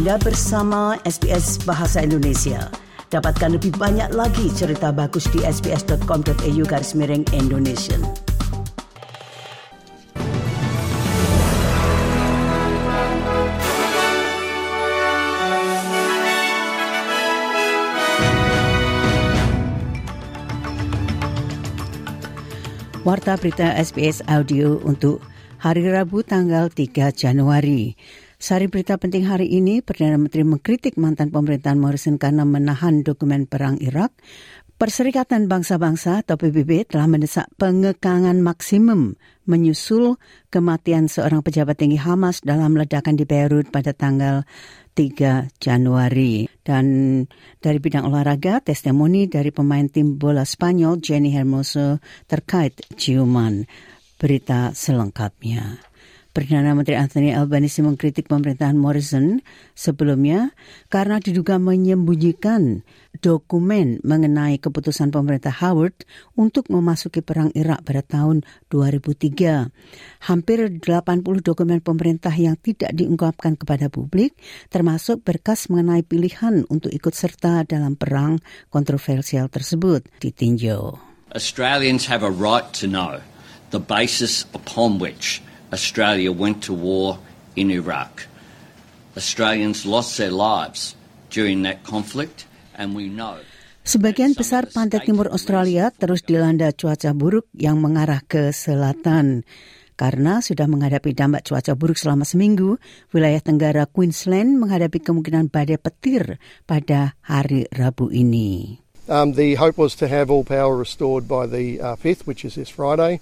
Anda bersama SBS Bahasa Indonesia. Dapatkan lebih banyak lagi cerita bagus di sbs.com.au garis miring Indonesia. Warta berita SBS Audio untuk hari Rabu tanggal 3 Januari. Sari berita penting hari ini, Perdana Menteri mengkritik mantan pemerintahan Morrison karena menahan dokumen perang Irak. Perserikatan Bangsa-Bangsa atau PBB telah mendesak pengekangan maksimum menyusul kematian seorang pejabat tinggi Hamas dalam ledakan di Beirut pada tanggal 3 Januari. Dan dari bidang olahraga, testimoni dari pemain tim bola Spanyol Jenny Hermoso terkait ciuman. Berita selengkapnya. Perdana Menteri Anthony Albanese mengkritik pemerintahan Morrison sebelumnya karena diduga menyembunyikan dokumen mengenai keputusan pemerintah Howard untuk memasuki perang Irak pada tahun 2003. Hampir 80 dokumen pemerintah yang tidak diungkapkan kepada publik termasuk berkas mengenai pilihan untuk ikut serta dalam perang kontroversial tersebut ditinjau. Australians have a right to know the basis upon which Australia went to war in Iraq. Australians lost their lives during that conflict, and we know. Sebagian besar pantai timur Australia terus dilanda cuaca buruk yang mengarah ke selatan. Karena sudah menghadapi dampak cuaca buruk selama seminggu, wilayah tenggara Queensland menghadapi kemungkinan badai petir pada hari Rabu ini. Um, the hope was to have all power restored by the uh, 5th, which is this Friday.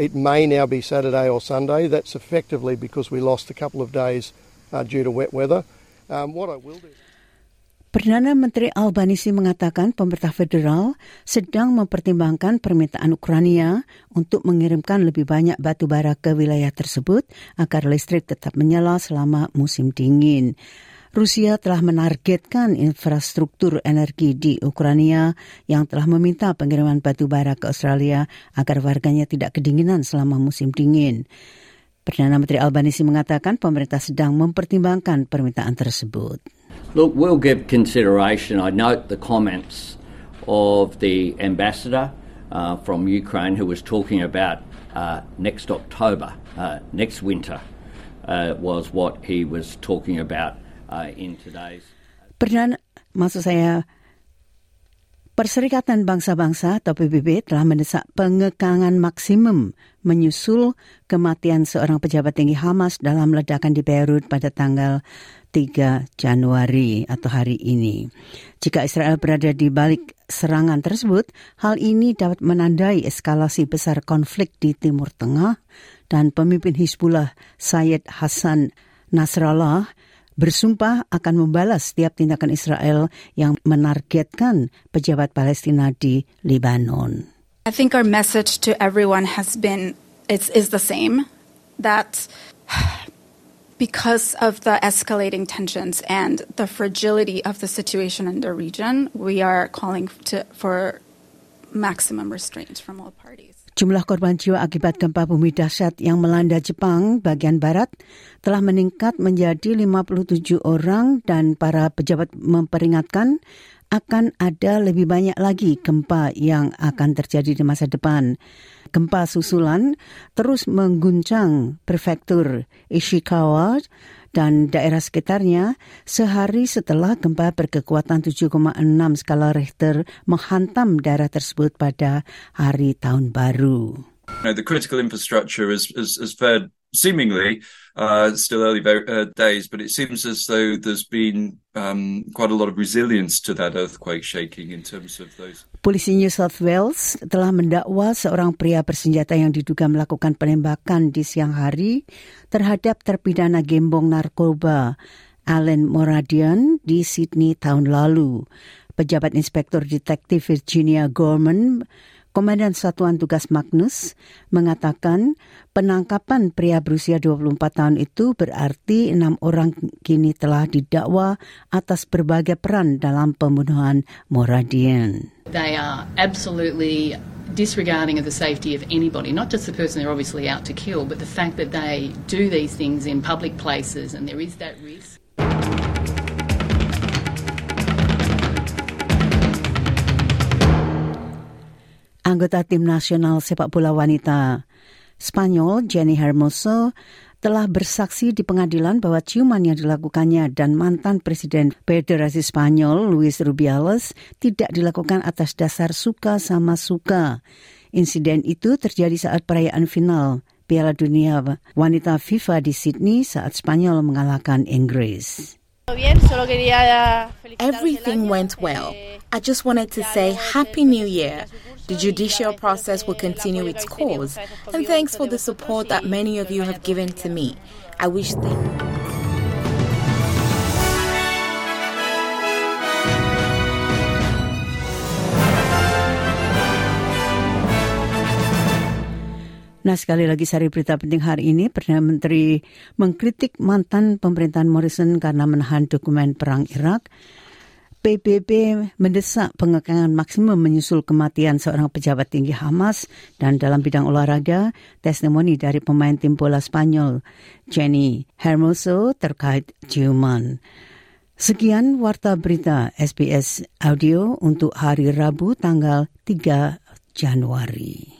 It may now be Saturday or Sunday. That's effectively because we lost a couple of days uh, due to wet weather. Um, what I will do. Perdana Menteri Albanisi mengatakan pemerintah federal sedang mempertimbangkan permintaan Ukraina untuk mengirimkan lebih banyak batu bara ke wilayah tersebut agar listrik tetap menyala selama musim dingin. Rusia telah menargetkan infrastruktur energi di Ukraina yang telah meminta pengiriman batu bara ke Australia agar warganya tidak kedinginan selama musim dingin. Perdana Menteri Albanisi mengatakan pemerintah sedang mempertimbangkan permintaan tersebut. Look, we'll give consideration. I note the comments of the ambassador uh, from Ukraine who was talking about uh, next October, uh, next winter, uh, was what he was talking about. Perdana, maksud saya Perserikatan Bangsa-Bangsa atau PBB telah mendesak pengekangan maksimum menyusul kematian seorang pejabat tinggi Hamas dalam ledakan di Beirut pada tanggal 3 Januari atau hari ini. Jika Israel berada di balik serangan tersebut, hal ini dapat menandai eskalasi besar konflik di Timur Tengah dan pemimpin Hizbullah Syed Hassan Nasrallah bersumpah akan membalas setiap tindakan Israel yang menargetkan pejabat Palestina di Lebanon. I think our message to everyone has been it's, is the same that because of the escalating tensions and the fragility of the situation in the region, we are calling to, for maximum restraint from all parties. Jumlah korban jiwa akibat gempa bumi dahsyat yang melanda Jepang bagian barat telah meningkat menjadi 57 orang dan para pejabat memperingatkan akan ada lebih banyak lagi gempa yang akan terjadi di masa depan. Gempa susulan terus mengguncang prefektur Ishikawa dan daerah sekitarnya sehari setelah gempa berkekuatan 7,6 skala Richter menghantam daerah tersebut pada hari tahun baru. the critical infrastructure has, has, has fared seemingly uh, still early uh, days, but it seems as though there's been um, quite a lot of resilience to that earthquake shaking in terms of those. Polisi New South Wales telah mendakwa seorang pria bersenjata yang diduga melakukan penembakan di siang hari terhadap terpidana gembong narkoba Alan Moradian di Sydney tahun lalu. Pejabat Inspektur Detektif Virginia Gorman Komandan Satuan Tugas Magnus mengatakan penangkapan pria berusia 24 tahun itu berarti enam orang kini telah didakwa atas berbagai peran dalam pembunuhan Moradian. They are absolutely disregarding of the safety of anybody, not just the person they're obviously out to kill, but the fact that they do these things in public places and there is that risk. Anggota tim nasional sepak bola wanita Spanyol Jenny Hermoso telah bersaksi di pengadilan bahwa ciuman yang dilakukannya dan mantan Presiden Federasi Spanyol Luis Rubiales tidak dilakukan atas dasar suka sama suka. Insiden itu terjadi saat perayaan final Piala Dunia Wanita FIFA di Sydney saat Spanyol mengalahkan Inggris. Everything went well. I just wanted to say Happy New Year. The judicial process will continue its course, and thanks for the support that many of you have given to me. I wish that. Nah sekali lagi sari berita penting hari ini Perdana Menteri mengkritik mantan pemerintahan Morrison karena menahan dokumen perang Irak. PBB mendesak pengekangan maksimum menyusul kematian seorang pejabat tinggi Hamas dan dalam bidang olahraga, testimoni dari pemain tim bola Spanyol Jenny Hermoso terkait ciuman. Sekian warta berita SBS Audio untuk hari Rabu tanggal 3 Januari.